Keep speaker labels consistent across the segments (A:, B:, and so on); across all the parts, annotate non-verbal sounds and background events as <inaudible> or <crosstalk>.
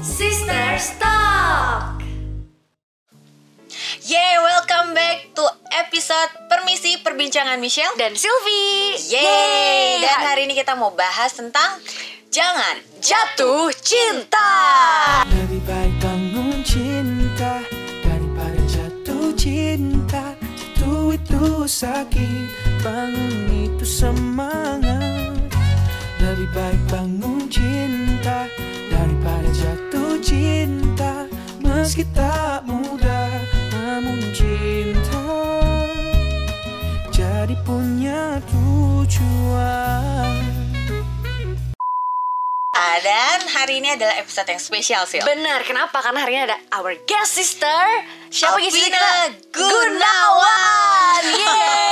A: Sisters Talk.
B: Yeay, welcome back to episode Permisi Perbincangan Michelle
C: dan Sylvie.
B: Yeay, dan hari ini kita mau bahas tentang Jangan Jatuh Cinta.
D: Lebih baik bangun cinta Daripada jatuh cinta Jatuh itu sakit. Bangun itu semangat cinta Meski tak mudah Namun cinta Jadi punya tujuan
B: Dan hari ini adalah episode yang spesial sih
C: Benar, kenapa? Karena hari ini ada our guest sister. Siapa guest sister kita?
B: Gunawan Yeay.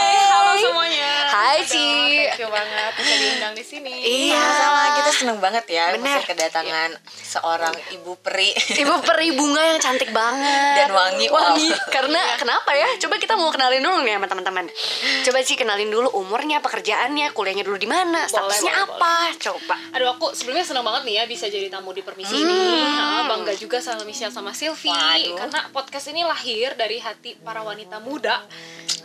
C: Hai,
E: Aduh,
C: Ci.
E: Thank you banget bisa diundang di sini.
C: Iya.
B: Sama kita seneng banget ya
C: Bener.
B: bisa kedatangan seorang ibu peri
C: Ibu peri bunga yang cantik banget
B: Dan wangi,
C: Wangi
B: wow.
C: Karena kenapa ya? Coba kita mau kenalin dulu nih sama teman-teman Coba sih kenalin dulu umurnya, pekerjaannya, kuliahnya dulu di mana, statusnya
E: boleh,
C: apa Coba
E: Aduh aku sebelumnya senang banget nih ya bisa jadi tamu di permisi ini. Nah, bangga juga sama Michelle sama Sylvie
B: Waduh.
E: karena podcast ini lahir dari hati para wanita muda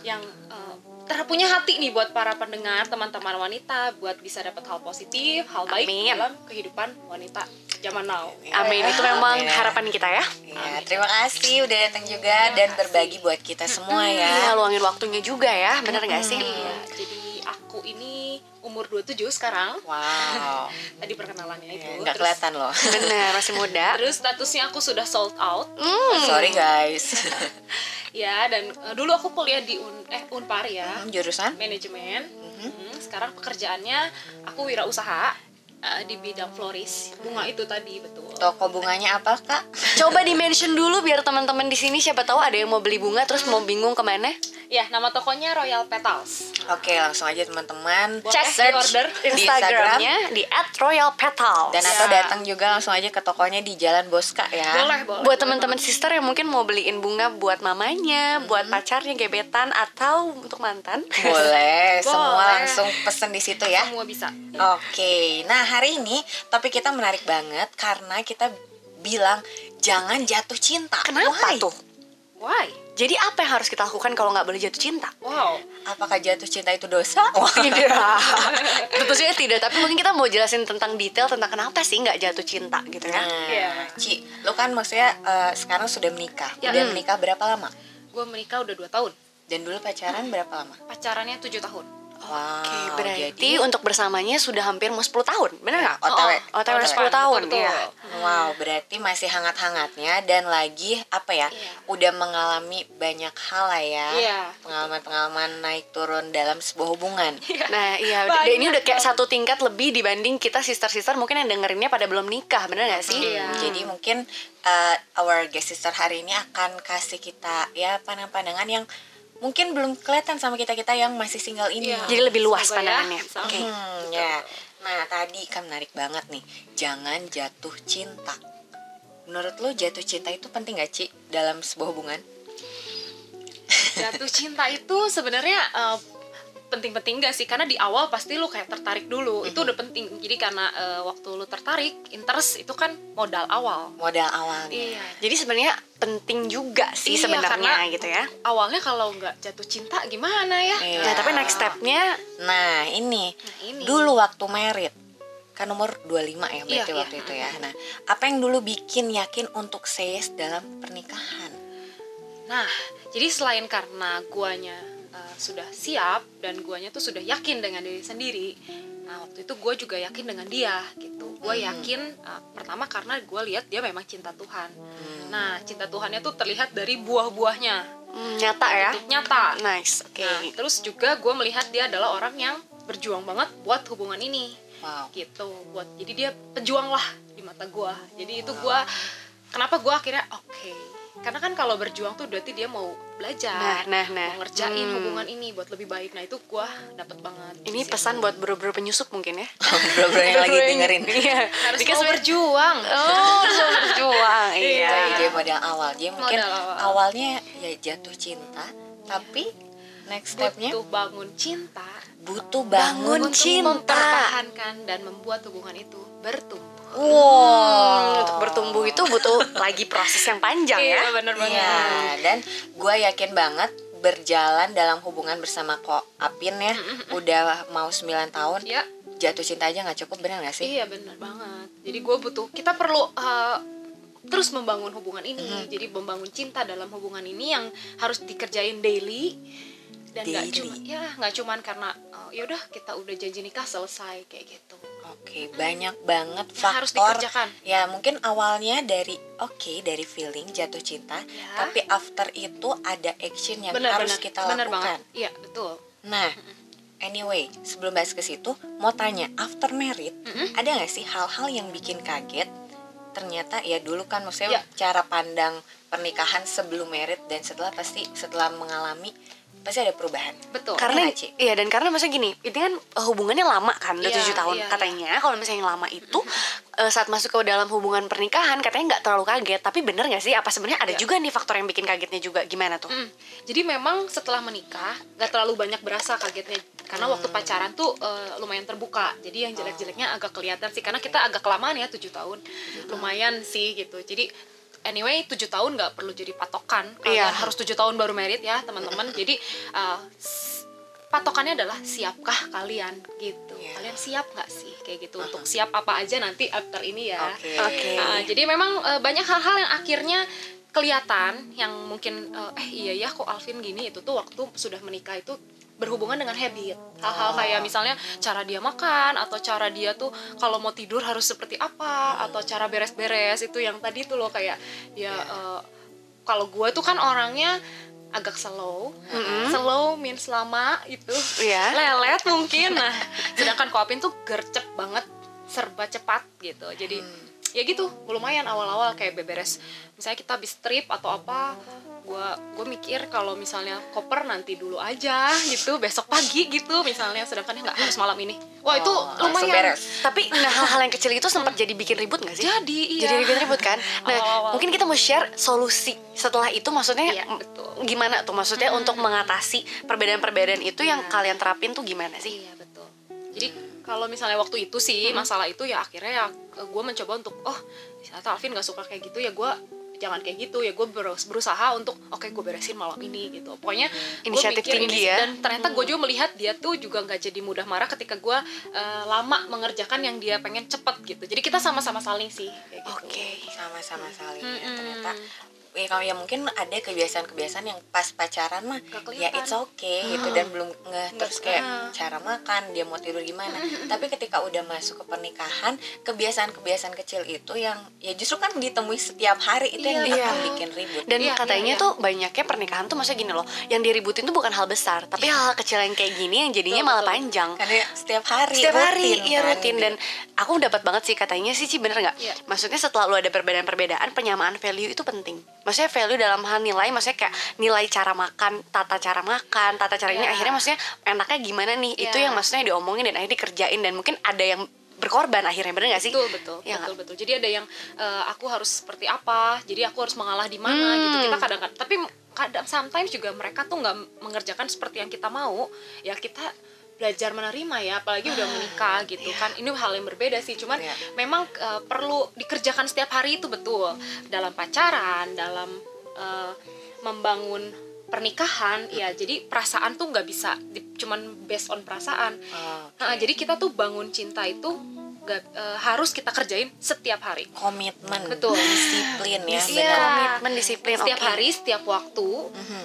E: yang eh, terpunya hati nih buat para pendengar teman-teman wanita buat bisa dapat hal positif, hal baik
C: Amin.
E: dalam kehidupan wanita zaman now.
C: Amin, itu memang
B: Amin.
C: harapan kita ya
B: Ya, terima kasih udah datang juga dan berbagi buat kita semua
C: Iya,
B: ya.
C: luangin waktunya juga ya, bener gak sih?
E: Iya, jadi aku ini umur 27 sekarang.
B: Wow, <laughs>
E: Tadi perkenalannya itu.
B: Ya, nggak
E: Terus-
B: kelihatan loh. <laughs>
C: Bener, masih muda <laughs>
E: Terus statusnya aku sudah sold out.
B: Sorry guys.
E: Ya, dan eh, dulu aku kuliah di Un eh Unpar ya,
B: Jurusan?
E: manajemen. Hmm, sekarang pekerjaannya aku wirausaha eh, di bidang floris. Bunga itu tadi betul.
B: Toko bunganya apa kak?
C: Coba di mention dulu biar teman-teman di sini siapa tahu ada yang mau beli bunga terus mau bingung ke mana.
E: Ya, nama tokonya Royal Petals.
B: Oke langsung aja teman-teman
C: Cek
B: di Instagram
C: Instagramnya di @royalpetals.
B: dan atau
E: Ya.
B: datang juga langsung aja ke tokonya di Jalan Boska ya.
E: Boleh, boleh.
C: buat teman-teman sister yang mungkin mau beliin bunga buat mamanya, buat pacarnya gebetan atau untuk mantan.
B: Boleh, <laughs> semua
E: Boleh.
B: langsung pesen di situ ya.
E: Semua bisa.
B: Oke, nah hari ini topik kita menarik banget karena kita bilang jangan jatuh cinta.
C: Kenapa
B: Why?
C: tuh?
E: Why?
C: Jadi apa yang harus kita lakukan kalau nggak boleh jatuh cinta?
E: Wow.
B: Apakah jatuh cinta itu dosa? <laughs> Wah.
C: Tidak, tentu saja tidak. Tapi mungkin kita mau jelasin tentang detail tentang kenapa sih nggak jatuh cinta gitu ya.
B: Nah,
E: Iya.
B: Ci, lu kan maksudnya eh, sekarang sudah menikah.
E: Ya.
B: Udah
E: Hmm.
B: menikah berapa lama?
E: Gue menikah udah 2 tahun.
B: Dan dulu pacaran berapa lama?
E: Pacarannya 7 tahun.
B: Wow,
C: Oke, berarti
B: jadi
C: untuk bersamanya sudah hampir mau 10 tahun, bener nggak?
B: OTW.
C: Oh, OTW 10
E: Betul,
C: tahun,
E: betul.
C: iya.
B: Wow, berarti masih hangat-hangatnya dan lagi apa ya?
E: Iya.
B: Udah mengalami banyak hal lah ya.
E: Iya.
B: Pengalaman-pengalaman naik turun dalam sebuah hubungan.
C: Nah, iya, udah- ini udah kayak satu tingkat lebih dibanding kita sister-sister mungkin yang dengerinnya pada belum nikah, bener gak sih?
E: Iya.
B: Jadi mungkin uh, our guest sister hari ini akan kasih kita ya pandangan-pandangan yang mungkin belum kelihatan sama kita-kita yang masih single ini.
E: Iya.
C: Jadi lebih luas
E: Semoga ya,
C: pandangannya.
E: bisa.
C: Oke.
B: Hmm, ya. Nah, tadi kan menarik banget nih. Jangan jatuh cinta. Menurut lo jatuh cinta itu penting gak, Ci, dalam sebuah hubungan?
E: jatuh cinta itu sebenarnya eh, penting-penting gak sih karena di awal pasti lu kayak tertarik dulu itu udah penting jadi karena eh, waktu lu tertarik interest itu kan modal awal
B: Modal awalnya.
E: iya
C: Jadi sebenarnya penting juga sih
E: Iya,
C: sebenarnya gitu ya.
E: awalnya kalau nggak jatuh cinta gimana ya
B: Iya.
C: Nah, tapi next stepnya
B: Nah, ini.
E: ini.
B: Dulu waktu merit kan umur 25 ya berarti
E: Iya,
B: waktu
E: iya.
B: itu ya. Nah, apa yang dulu bikin yakin untuk say yes dalam pernikahan?
E: nah jadi selain karena guanya eh, sudah siap dan guanya tuh sudah yakin dengan diri sendiri. Nah waktu itu gue juga yakin dengan dia gitu. Gue yakin eh, pertama karena gue lihat dia memang cinta Tuhan. Nah cinta Tuhannya tuh terlihat dari buah-buahnya.
C: Hmm, nyata ya.
E: Itu nyata.
C: Nice. Oke.
E: Nah, terus juga gue melihat dia adalah orang yang berjuang banget buat hubungan ini.
B: Wow.
E: gitu buat jadi dia pejuang lah di mata gue jadi itu gue kenapa gue akhirnya oke karena kan kalau berjuang tuh berarti dia mau belajar
C: Nah, nah, nah.
E: mau ngerjain
C: Hmm.
E: hubungan ini buat lebih baik nah itu gue dapet banget
C: Ini
E: di situ.
C: pesan buat bro-bro penyusup mungkin ya. <laughs>
B: Bro-bro yang lagi dengerin. <laughs>
C: Iya.
E: harus
C: Because
E: mau berjuang
C: Oh, harus berjuang.
E: Iya. <laughs>
C: Iya.
B: Jadi modal awal. Jadi mungkin
E: Modal awal.
B: awalnya ya jatuh cinta, tapi next stepnya
E: butuh bangun cinta
B: butuh bangun
C: Bangun
E: untuk
C: cinta.
E: mempertahankan dan membuat hubungan itu bertumbuh
B: Wow.
C: Untuk bertumbuh itu butuh lagi proses yang panjang ya.
E: Iya bener banget.
B: Iya, dan gue yakin banget berjalan dalam hubungan bersama kok Apin ya, udah mau 9 tahun,
E: Ya.
B: jatuh cinta aja nggak cukup bener gak sih?
E: Iya bener banget. Jadi gue butuh kita perlu uh, terus membangun hubungan ini.
B: Mm-hmm.
E: Jadi membangun cinta dalam hubungan ini yang harus dikerjain daily dan nggak cuma ya nggak cuman karena uh, ya udah kita udah janji nikah selesai kayak gitu.
B: Oke, banyak banget
E: Yang
B: faktor.
E: harus dikerjakan.
B: Ya, mungkin awalnya dari oke dari feeling jatuh cinta,
E: Ya.
B: tapi after itu ada action yang
E: Bener
B: harus
E: bener
B: kita
E: bener
B: lakukan.
E: Iya betul.
B: Nah, anyway, sebelum bahas ke situ, mau tanya, after married, ada nggak sih hal-hal yang bikin kaget? Ternyata ya dulu kan maksudnya
E: Ya.
B: cara pandang pernikahan sebelum married dan setelah pasti setelah mengalami pasti ada perubahan.
E: Betul.
C: Karena
B: nggak, Ci?
C: iya dan karena maksudnya gini, itu kan uh, hubungannya lama kan, udah
E: Iya,
C: tujuh tahun.
E: iya,
C: katanya kalau misalnya yang lama itu uh, saat masuk ke dalam hubungan pernikahan katanya nggak terlalu kaget. Tapi bener nggak sih? Apa sebenarnya ada
E: Iya.
C: juga nih faktor yang bikin kagetnya juga? Gimana tuh?
E: Mm. Jadi memang setelah menikah gak terlalu banyak berasa kagetnya karena waktu pacaran tuh eh, lumayan terbuka. Jadi yang jelek-jeleknya agak kelihatan sih karena kita agak kelamaan ya tujuh tahun, lumayan sih gitu. Jadi anyway tujuh tahun nggak perlu jadi patokan. Kalian
C: Iya.
E: harus tujuh tahun baru merit ya teman-teman. Jadi eh, s- patokannya adalah siapkah kalian gitu.
B: Iya.
E: Kalian siap nggak sih kayak gitu untuk siap apa aja nanti after ini ya.
B: Oke.
C: Oke.
E: Nah, jadi memang eh, banyak hal-hal yang akhirnya kelihatan yang mungkin eh, eh iya ya kok Alvin gini itu tuh waktu sudah menikah itu berhubungan dengan habit. Hal-hal kayak misalnya cara dia makan atau cara dia tuh kalau mau tidur harus seperti apa atau cara beres-beres itu yang tadi tuh loh kayak ya eh, kalau gue tuh kan orangnya agak slow. Slow means lama itu
C: Iya. <laughs>
E: lelet mungkin. Nah sedangkan Koapin tuh gercep banget serba cepat gitu. Jadi ya gitu lumayan awal-awal kayak beberes misalnya kita habis trip atau apa gua gue mikir kalau misalnya koper nanti dulu aja gitu besok pagi gitu misalnya sedangkan nggak harus malam ini wah itu
B: Oh,
E: lumayan
B: beres.
C: Tapi nah hal-hal yang kecil itu sempat jadi bikin ribut gak sih?
E: jadi iya
C: Jadi ribut ribut kan. Nah
E: Awal-awal.
C: mungkin kita mau share solusi setelah itu maksudnya
E: Iya, betul.
C: gimana tuh maksudnya untuk mengatasi perbedaan-perbedaan itu yang kalian terapin tuh gimana sih?
E: Iya betul. Jadi kalau misalnya waktu itu sih masalah itu ya akhirnya ya gue mencoba untuk oh ternyata Alvin nggak suka kayak gitu ya gue jangan kayak gitu ya gue berusaha untuk oke gue beresin malam ini gitu pokoknya
C: Inisiatif
E: mikir
C: tinggi
E: ini-
C: ya.
E: dan ternyata gue juga melihat dia tuh juga nggak jadi mudah marah ketika gue eh, lama mengerjakan yang dia pengen cepet gitu jadi kita sama-sama saling sih gitu.
C: Oke.
B: Sama-sama saling ya,
E: Mm-mm.
B: ternyata ya kalau ya mungkin ada kebiasaan-kebiasaan yang pas pacaran mah ya it's okay gitu dan belum nge terus kayak
E: ah.
B: cara makan dia mau tidur gimana <laughs> tapi ketika udah masuk ke pernikahan kebiasaan-kebiasaan kecil itu yang ya justru kan ditemui setiap hari itu yang
C: Iya.
B: akan bikin ribut
C: Dan
E: Iya,
C: katanya
E: iya, iya.
C: tuh banyaknya pernikahan tuh maksudnya gini loh, yang diributin tuh bukan hal besar, tapi hal-hal kecil yang kayak gini yang jadinya
E: Betul,
C: malah
E: betul.
C: panjang.
B: karena setiap hari
C: Setiap hari, iya
B: kan,
C: rutin
B: gitu.
C: dan aku dapat banget sih katanya sih Ci bener nggak?
E: Iya.
C: Maksudnya setelah lu ada perbedaan-perbedaan, penyamaan value itu penting. Maksudnya value dalam hal nilai, maksudnya kayak nilai cara makan, tata cara makan, tata cara ini
E: Iya.
C: akhirnya maksudnya enaknya gimana nih? Itu
E: Iya.
C: yang maksudnya diomongin dan akhirnya dikerjain dan mungkin ada yang berkorban akhirnya bener gak sih?
E: betul betul
C: Iya
E: betul betul jadi ada yang eh, aku harus seperti apa jadi aku harus mengalah di mana gitu kita kadang-kadang tapi kadang sometimes juga mereka tuh nggak mengerjakan seperti yang kita mau ya kita belajar menerima ya apalagi udah menikah gitu kan ini hal yang berbeda sih cuman
B: Iya.
E: memang eh, perlu dikerjakan setiap hari itu betul dalam pacaran dalam eh, membangun pernikahan ya jadi perasaan tuh nggak bisa di- cuman based on perasaan
B: Oh,
E: Nah, jadi kita tuh bangun cinta itu gak, eh, harus kita kerjain setiap hari.
B: komitmen
E: Betul.
B: disiplin ya
C: Iya. Komitmen, disiplin,
E: Setiap
C: oke.
E: hari, setiap waktu.
B: Mhm.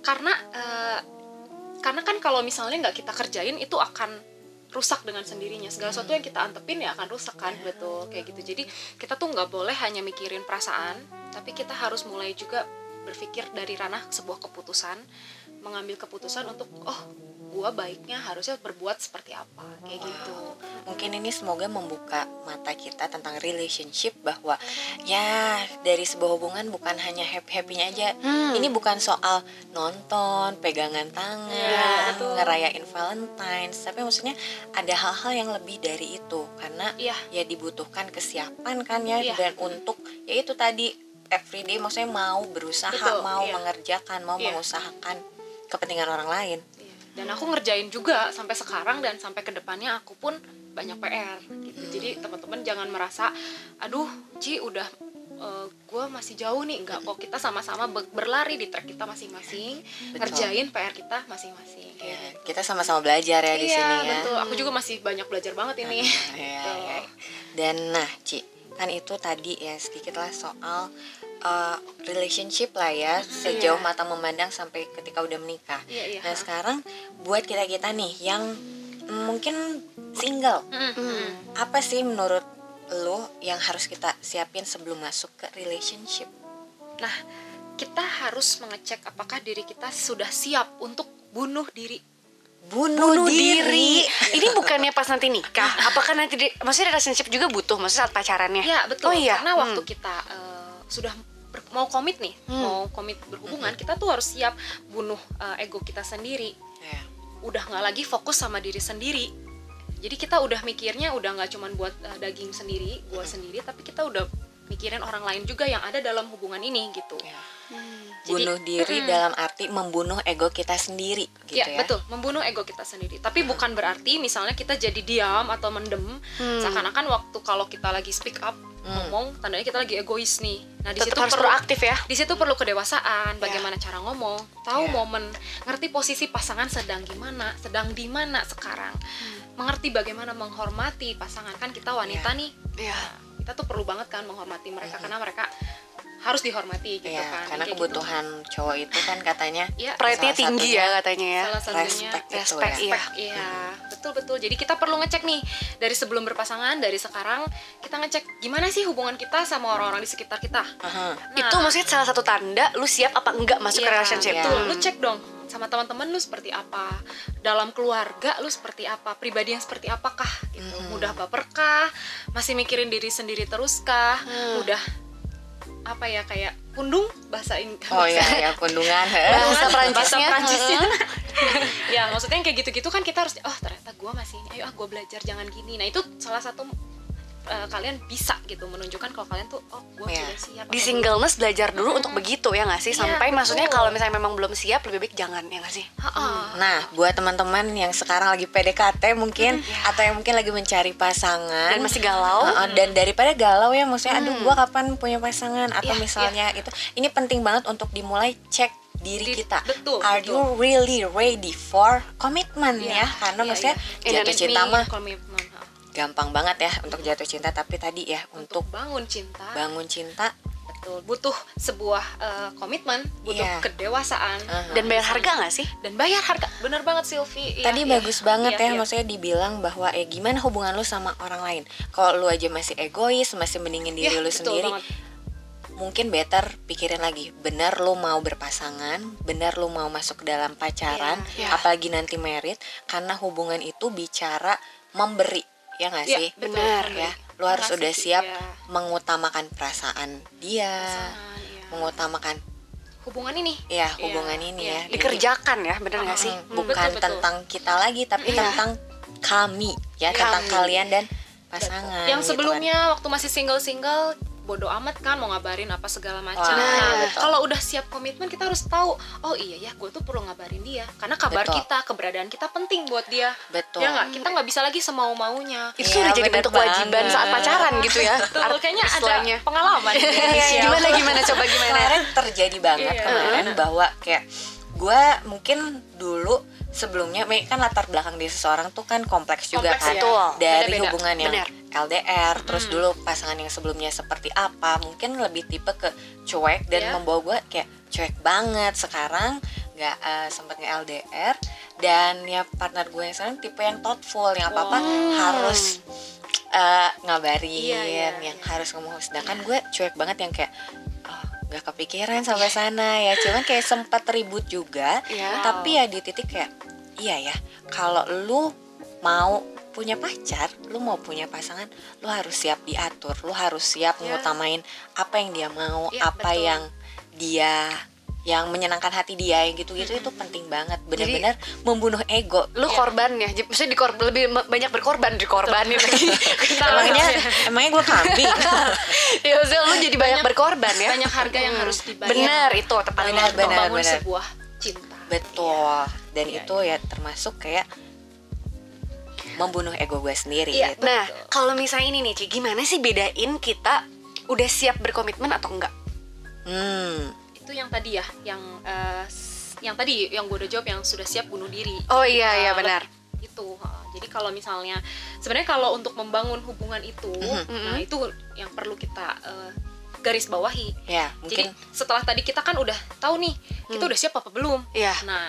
E: Karena eh, karena kan kalau misalnya nggak kita kerjain itu akan rusak dengan sendirinya. Segala sesuatu yang kita antepin ya akan rusak kan betul kayak gitu. Jadi kita tuh nggak boleh hanya mikirin perasaan tapi kita harus mulai juga berpikir dari ranah sebuah keputusan mengambil keputusan untuk oh gua baiknya harusnya berbuat seperti apa kayak gitu
B: mungkin ini semoga membuka mata kita tentang relationship bahwa ya dari sebuah hubungan bukan hanya happy happynya aja
C: Hmm.
B: ini bukan soal nonton pegangan tangan
E: betul.
B: ngerayain Valentine's tapi maksudnya ada hal-hal yang lebih dari itu karena
E: Iya.
B: ya dibutuhkan kesiapan kan ya
E: Iya.
B: dan untuk ya itu tadi everyday maksudnya mau berusaha
E: Betul,
B: mau
E: iya.
B: mengerjakan mau
E: Iya.
B: mengusahakan kepentingan orang lain.
E: Dan aku ngerjain juga sampai sekarang dan sampai ke depannya aku pun banyak PR gitu jadi teman-teman jangan merasa aduh Ci udah gue masih jauh nih enggak kok kita sama-sama be- berlari di track kita masing-masing ngerjain PR kita masing-masing
B: Ya,
E: gitu.
B: kita sama-sama belajar ya di
E: iya
B: sini ya
E: betul aku juga masih banyak belajar banget ini <laughs> Gitu.
B: iya. Dan nah, Ci, kan itu tadi ya sedikit lah soal uh, relationship lah ya, sejauh mata memandang sampai ketika udah menikah.
E: Iya, iya.
B: Nah sekarang buat kita kita nih yang mungkin single,
E: Mm-mm.
B: apa sih menurut lo yang harus kita siapin sebelum masuk ke relationship?
E: Nah, kita harus mengecek apakah diri kita sudah siap untuk bunuh diri.
B: Bunuh,
C: bunuh
B: diri.
C: diri. Ini bukannya pas nanti nikah. Apakah nanti di, maksudnya relationship juga butuh maksudnya saat pacarannya?
E: Ya, betul.
C: Oh iya.
E: Karena waktu
C: Hmm.
E: kita eh, sudah ber- mau komit nih, mau komit berhubungan, kita tuh harus siap bunuh eh, ego kita sendiri.
B: Ya.
E: Udah nggak lagi fokus sama diri sendiri. Jadi kita udah mikirnya udah nggak cuman buat eh, daging sendiri, gua sendiri, tapi kita udah mikirin orang lain juga yang ada dalam hubungan ini gitu.
B: Ya.
E: Jadi-
B: Bunuh diri dalam arti membunuh ego kita sendiri, gitu
E: ya,
B: ya.
E: betul, membunuh ego kita sendiri. Tapi bukan berarti misalnya kita jadi diam atau mendem, seakan-akan waktu kalau kita lagi speak up ngomong, tandanya kita lagi egois nih. Nah, di
C: Tetap
E: situ
C: harus
E: perlu
C: proaktif ya.
E: Di situ perlu kedewasaan, bagaimana cara ngomong, tahu
B: Ya.
E: momen, ngerti posisi pasangan sedang gimana, sedang di mana sekarang. Mengerti bagaimana menghormati pasangan kan kita wanita
B: Ya.
E: nih.
C: Iya.
E: Nah, kita tuh perlu banget kan menghormati mereka karena mereka harus dihormati gitu
B: Iya,
E: kan.
B: karena
E: Kayak gitu.
B: kebutuhan cowok itu kan katanya
E: Iya,
C: Pride-nya tinggi
B: satunya
C: ya katanya ya.
E: salah satunya
B: respect itu
C: respect,
B: ya.
C: iya.
E: Respect, iya betul betul jadi kita perlu ngecek nih dari sebelum berpasangan dari sekarang kita ngecek gimana sih hubungan kita sama orang-orang di sekitar kita
B: Aha.
E: Nah,
C: Itu maksudnya salah satu tanda lu siap apa enggak masuk ke
E: iya,
C: relationship.
B: iya.
E: betul.
C: Hmm.
E: lu cek dong sama teman-teman lu seperti apa dalam keluarga lu seperti apa pribadi yang seperti apakah gitu
B: Mm-hmm.
E: mudah baperkah masih mikirin diri sendiri teruskah
B: Mm.
E: mudah apa ya kayak pundung bahasa Inggris
B: Oh iya, ya <laughs> kundungan.
C: Bahasa Perancisnya.
E: bahasa <laughs> ya maksudnya kayak gitu-gitu kan kita harus oh ternyata gue masih ini ayo ah gue belajar jangan gini nah itu salah satu eh, kalian bisa gitu menunjukkan kalau kalian tuh oh gue
B: Iya.
E: sudah siap
C: Di singleness belajar dulu untuk begitu ya nggak sih?
E: Iya,
C: Sampai maksudnya
E: betul.
C: kalau misalnya memang belum siap lebih baik jangan ya nggak sih?
E: belum. Ha-ha.
B: Nah, buat teman-teman yang sekarang lagi PDKT mungkin atau yang mungkin lagi mencari pasangan
C: Dan masih galau.
B: Heeh, dan daripada galau ya maksudnya aduh gua kapan punya pasangan atau
E: Iya,
B: misalnya itu ini penting banget untuk dimulai cek diri
E: Di-
B: kita.
E: betul,
B: Are
E: betul.
B: you really ready for commitment
E: Iya,
B: ya? Karena
E: iya,
B: maksudnya
C: iya.
B: jatuh cinta mah
E: komitmen ha.
B: Gampang banget ya untuk jatuh cinta tapi tadi ya
E: untuk
B: untuk
E: bangun cinta
B: bangun cinta
E: betul butuh sebuah eh, komitmen butuh
B: Iya.
E: kedewasaan
B: Aha.
C: Dan bayar harga nggak sih?
E: dan bayar harga bener banget Sylvie Iya,
B: Tadi
E: iya.
B: bagus banget
E: Iya,
B: ya,
E: iya.
B: maksudnya dibilang bahwa eh gimana hubungan lu sama orang lain. Kalau lu aja masih egois, masih mendingin diri
E: Iya,
B: lu
E: betul
B: sendiri,
E: banget.
B: mungkin better pikirin lagi. Benar lu mau berpasangan, benar lu mau masuk ke dalam pacaran,
C: Iya, iya.
B: apalagi nanti merit, karena hubungan itu bicara memberi, ya nggak
E: Iya,
B: sih?
C: Benar.
B: Ya, lu harus
E: Mengasih,
B: udah siap
E: iya.
B: mengutamakan perasaan dia,
E: Pasangan, iya.
B: mengutamakan
E: hubungan ini
B: ya
E: Iya,
B: hubungan ini
E: iya.
B: ya. Jadi-
C: Dikerjakan ya, bener nggak sih?
B: Mm, bukan
E: betul, betul.
B: tentang kita lagi tapi
C: Iya.
B: tentang kami ya tentang
C: Kami.
B: kalian dan pasangan
E: yang
B: gitu
E: sebelumnya waktu masih single single bodo amat kan mau ngabarin apa segala macam.
B: Wah,
E: Nah,
B: betul.
E: kalau udah siap komitmen kita harus tahu, oh iya ya, gue tuh perlu ngabarin dia karena kabar
B: Betul.
E: kita, keberadaan kita penting buat dia.
B: Betul.
E: Ya nggak, kita nggak bisa lagi semau maunya.
C: Itu
B: Iya,
C: udah jadi bentuk kewajiban
B: banget.
C: saat pacaran gitu ya. <laughs>
E: Betul, kayaknya ada
C: istilahnya.
E: pengalaman. <laughs> nih, Michelle.
C: gimana gimana coba gimana?
B: kemarin terjadi banget
E: Iya.
B: kemarin bahwa kayak gue mungkin dulu sebelumnya me- kan latar belakang di seseorang tuh kan kompleks juga
E: Kompleks,
B: kan
E: ya.
B: Dari
E: Beda-beda.
B: hubungan yang
C: Benar.
B: LDR terus dulu pasangan yang sebelumnya seperti apa mungkin lebih tipe ke cuek dan
E: Iya.
B: membawa gue kayak cuek banget sekarang nggak eh, sempet nge LDR dan ya partner gue yang sekarang tipe yang thoughtful yang apa apa harus eh, ngabarin
E: Iya, iya,
B: yang
E: iya.
B: harus ngomong sedangkan gue cuek banget yang kayak nggak kepikiran sampai sana ya cuman kayak sempat ribut juga
C: Iya.
B: tapi ya di titik kayak iya ya kalau lu mau punya pacar lu mau punya pasangan lu harus siap diatur lu harus siap
E: Iya.
B: ngutamain apa yang dia mau
E: Iya,
B: apa
E: betul.
B: yang dia yang menyenangkan hati dia yang gitu-gitu itu penting banget benar-benar membunuh ego
C: Lu korban ya, Jadi, maksudnya dikor lebih banyak berkorban dikorbanin lagi. <laughs>
B: emangnya emangnya gue kambing <laughs>
C: ya maksudnya lu jadi banyak berkorban ya.
E: Banyak harga yang harus dibayar.
C: Benar itu tepat
B: Benar,
E: untuk
B: benar,
E: membangun
B: benar.
E: sebuah cinta.
B: betul dan
E: Iya,
B: itu ya termasuk kayak membunuh ego gue sendiri
E: Iya.
B: gitu.
C: Nah, kalau misalnya ini nih, Ci, gimana sih bedain kita udah siap berkomitmen atau enggak?
B: Hmm,
E: itu yang tadi ya yang s- yang tadi yang gue udah jawab yang sudah siap bunuh diri.
C: Oh iya, iya
E: Eh,
C: benar.
E: itu uh, jadi kalau misalnya sebenarnya kalau untuk membangun hubungan itu nah itu yang perlu kita uh, garis bawahi.
B: Ya
E: jadi
B: mungkin.
E: setelah tadi kita kan udah tahu nih kita udah siap apa belum?
C: Iya.
E: nah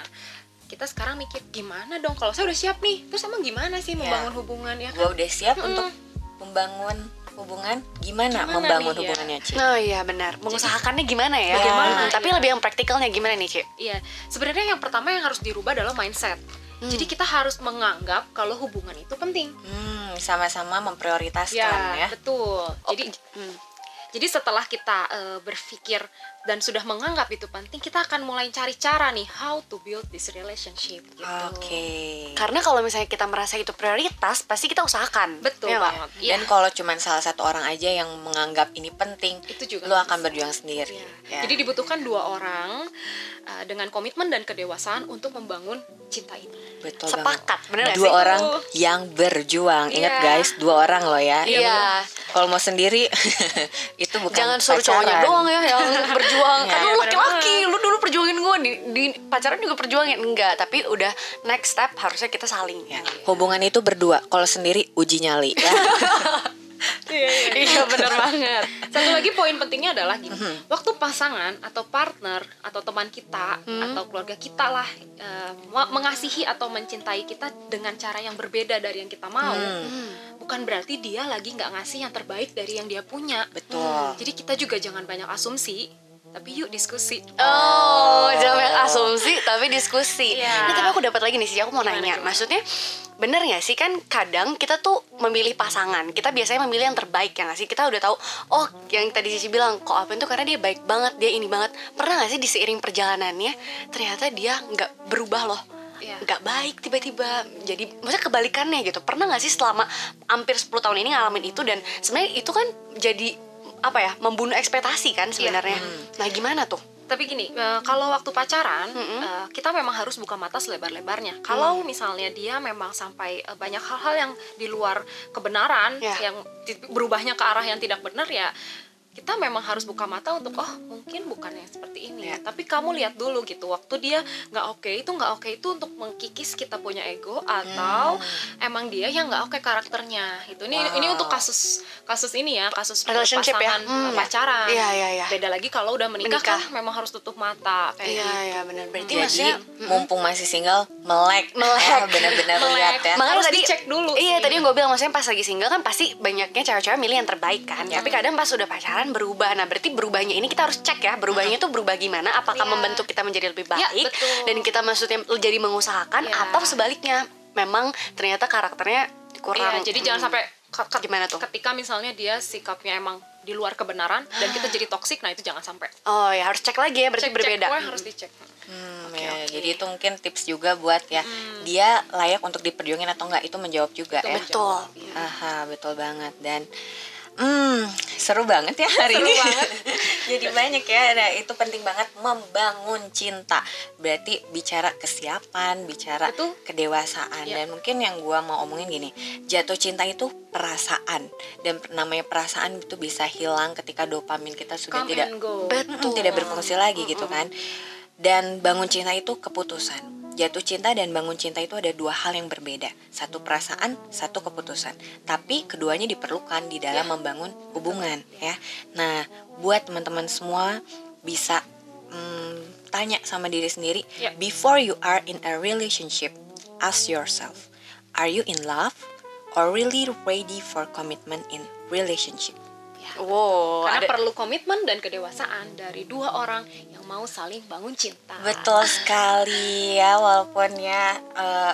E: kita sekarang mikir gimana dong? Kalau saya udah siap nih terus emang gimana sih membangun hubungan ya
B: gue
E: kan
B: udah siap
E: Mm-mm.
B: untuk membangun hubungan gimana,
E: Gimana
B: membangun
E: nih, ya?
B: hubungannya Ci?
C: Oh iya benar. Mengusahakannya gimana ya?
B: Bagaimana,
C: Hmm, Tapi
E: iya.
C: lebih yang praktikalnya gimana nih, Ci?
E: Iya, sebenarnya yang pertama yang harus dirubah adalah mindset. Jadi kita harus menganggap kalau hubungan itu penting.
B: Hmm, sama-sama memprioritaskan ya.
E: betul. Jadi
C: Hmm.
E: jadi setelah kita eh, berpikir dan sudah menganggap itu penting, kita akan mulai cari cara nih how to build this relationship gitu.
B: Oke.
C: Karena kalau misalnya kita merasa itu prioritas, pasti kita usahakan.
E: Betul
C: nggak?
E: banget.
B: Dan
E: Iya.
B: kalau cuman salah satu orang aja yang menganggap ini penting,
E: Itu juga
B: lu
E: nggak
B: akan
E: bisa.
B: berjuang sendiri.
E: Iya.
B: Ya.
E: Jadi dibutuhkan dua orang uh, dengan komitmen dan kedewasaan untuk membangun cinta ini.
B: betul
C: Sepakat, nggak
B: Dua
C: sih?
B: orang yang berjuang. Ingat
E: Iya.
B: guys, dua orang loh ya.
C: Iya.
B: Kalau mau sendiri <laughs> itu bukan
C: Jangan suruh cowoknya doang ya yang berjuang. <laughs>
B: Iya,
C: kan lu
E: bener
C: laki-laki, lu dulu perjuangin gue di, di pacaran juga perjuangin enggak, tapi udah next step harusnya kita saling.
B: Ya, hubungan itu berdua. Kalau sendiri uji nyali <laughs> ya.
C: iya bener banget.
E: Satu lagi poin pentingnya adalah gini,
B: Mhm.
E: waktu pasangan atau partner atau teman kita
B: Hmm.
E: atau keluarga kita lah me- mengasihi atau mencintai kita dengan cara yang berbeda dari yang kita mau,
B: Hmm.
E: bukan berarti dia lagi nggak ngasih yang terbaik dari yang dia punya.
B: Betul.
E: Jadi kita juga jangan banyak asumsi, tapi yuk diskusi.
C: Oh, jangan banyak asumsi tapi diskusi.
E: Iya.
C: Nah, tapi aku dapat lagi nih sih, aku mau
E: Gimana,
C: nanya.
E: gimana?
C: Maksudnya bener nggak sih kan kadang kita tuh memilih pasangan kita biasanya memilih yang terbaik ya nggak sih kita udah tahu oh yang tadi Cici bilang kok apa itu karena dia baik banget dia ini banget pernah nggak sih di seiring perjalanannya ternyata dia nggak berubah loh
E: Iya.
C: nggak baik tiba-tiba jadi maksudnya kebalikannya gitu pernah nggak sih selama hampir 10 tahun ini ngalamin itu dan sebenarnya itu kan jadi apa ya membunuh ekspektasi kan sebenarnya nah gimana tuh
E: Tapi gini, eh, kalau waktu pacaran
C: Mm-mm.
E: eh, kita memang harus buka mata selebar-lebarnya. Kalau misalnya dia memang sampai eh, banyak hal-hal yang di luar kebenaran,
C: Ya.
E: yang berubahnya ke arah yang tidak benar ya kita memang harus buka mata untuk oh mungkin bukan yang seperti ini
B: Ya.
E: tapi kamu lihat dulu gitu waktu dia nggak oke itu nggak oke itu untuk mengkikis kita punya ego atau emang dia yang nggak oke karakternya itu ini ini
B: Wow.
E: untuk kasus kasus ini ya kasus
C: Relationship ya?
E: pasangan
C: Hmm.
E: eh, pacaran
C: Iya, iya, iya.
E: beda lagi kalau udah menikah,
C: Menikah.
E: kan memang harus tutup mata kayak
C: iya
E: gitu.
C: iya benar berarti
B: Jadi
C: maksudnya
B: mumpung masih single, melek, <laughs>
C: Melek.
B: Ya, <laughs> benar-benar lihat ya.
C: Makanya
E: Harus
C: tadi
E: dicek dulu
C: Iya,
E: sih.
C: tadi yang gue bilang maksudnya pas lagi single kan pasti banyaknya cewek-cewek milih yang terbaik kan.
E: Iya.
C: Tapi kadang pas udah pacaran berubah. Nah, berarti berubahnya ini kita harus cek ya, berubahnya itu berubah gimana? Apakah
E: Iya.
C: membentuk kita menjadi lebih
E: Iya,
C: baik
E: betul.
C: dan kita maksudnya jadi mengusahakan
E: Iya.
C: atau sebaliknya memang ternyata karakternya kurang
E: Iya, jadi jangan sampai ke-
C: Gimana tuh?
E: ketika misalnya dia sikapnya emang di luar kebenaran dan kita <gasps> jadi toksik nah itu jangan sampai
C: Oh ya harus cek lagi ya berarti
E: cek cek
C: berbeda.
E: pokoknya harus dicek
B: Hmm,
C: Oke,
B: ya,
C: oke.
B: Jadi itu mungkin tips juga buat ya dia layak untuk diperjuangin atau enggak itu menjawab juga
E: Itu
B: ya.
C: Betul.
B: Aha, betul banget dan hmm seru banget ya hari
E: Seru
B: ini.
E: banget. <laughs>
B: Jadi banyak ya. Nah, itu penting banget membangun cinta. Berarti bicara kesiapan, bicara
E: Betul.
B: kedewasaan
E: Iya.
B: dan mungkin yang gua mau omongin gini, jatuh cinta itu perasaan dan namanya perasaan itu bisa hilang ketika dopamin kita sudah
E: come
B: tidak
C: Betul.
B: Mm, tidak berfungsi lagi gitu kan dan bangun cinta itu keputusan jatuh cinta dan bangun cinta itu ada dua hal yang berbeda. Satu perasaan satu keputusan. Tapi keduanya diperlukan di dalam membangun hubungan ya. Nah buat teman-teman semua bisa mm, tanya sama diri sendiri
E: Ya.
B: before you are in a relationship ask yourself are you in love or really ready for commitment in relationship
C: Wow,
E: karena
C: ada
E: perlu komitmen dan kedewasaan dari dua orang yang mau saling bangun cinta
B: Betul sekali ya, walaupun ya eh,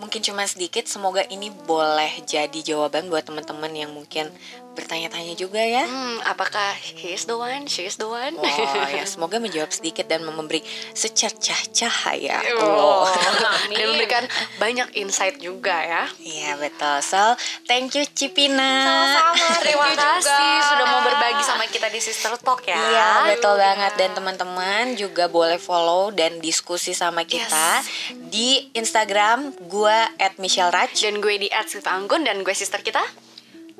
B: mungkin cuma sedikit. Semoga ini boleh jadi jawaban buat teman-teman yang mungkin bertanya-tanya juga ya.
C: Hmm, apakah he is the one, she is the one?
B: Wah, ya semoga menjawab sedikit dan memberi secercah cahaya. Oh.
E: Amin.
C: Dan memberikan banyak insight juga ya.
B: Iya betul. So, thank you Cipina.
E: Sama-sama,
C: Terima kasih sudah mau berbagi sama kita di Sister Talk ya.
B: Iya betul banget dan teman-teman juga boleh follow dan diskusi sama kita di Instagram gua @michelleraj.
C: Dan gue di Anggun dan gue sister kita.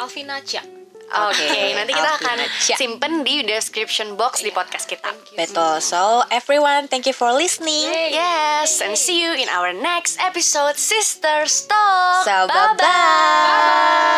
E: Alvina Cia
C: Oke,
B: Oke, <laughs>
C: nanti kita akan simpen di description box di podcast kita.
B: Betul. So everyone, thank you for listening.
C: Yes, and see you in our next episode, Sister Talk.
B: So bye bye.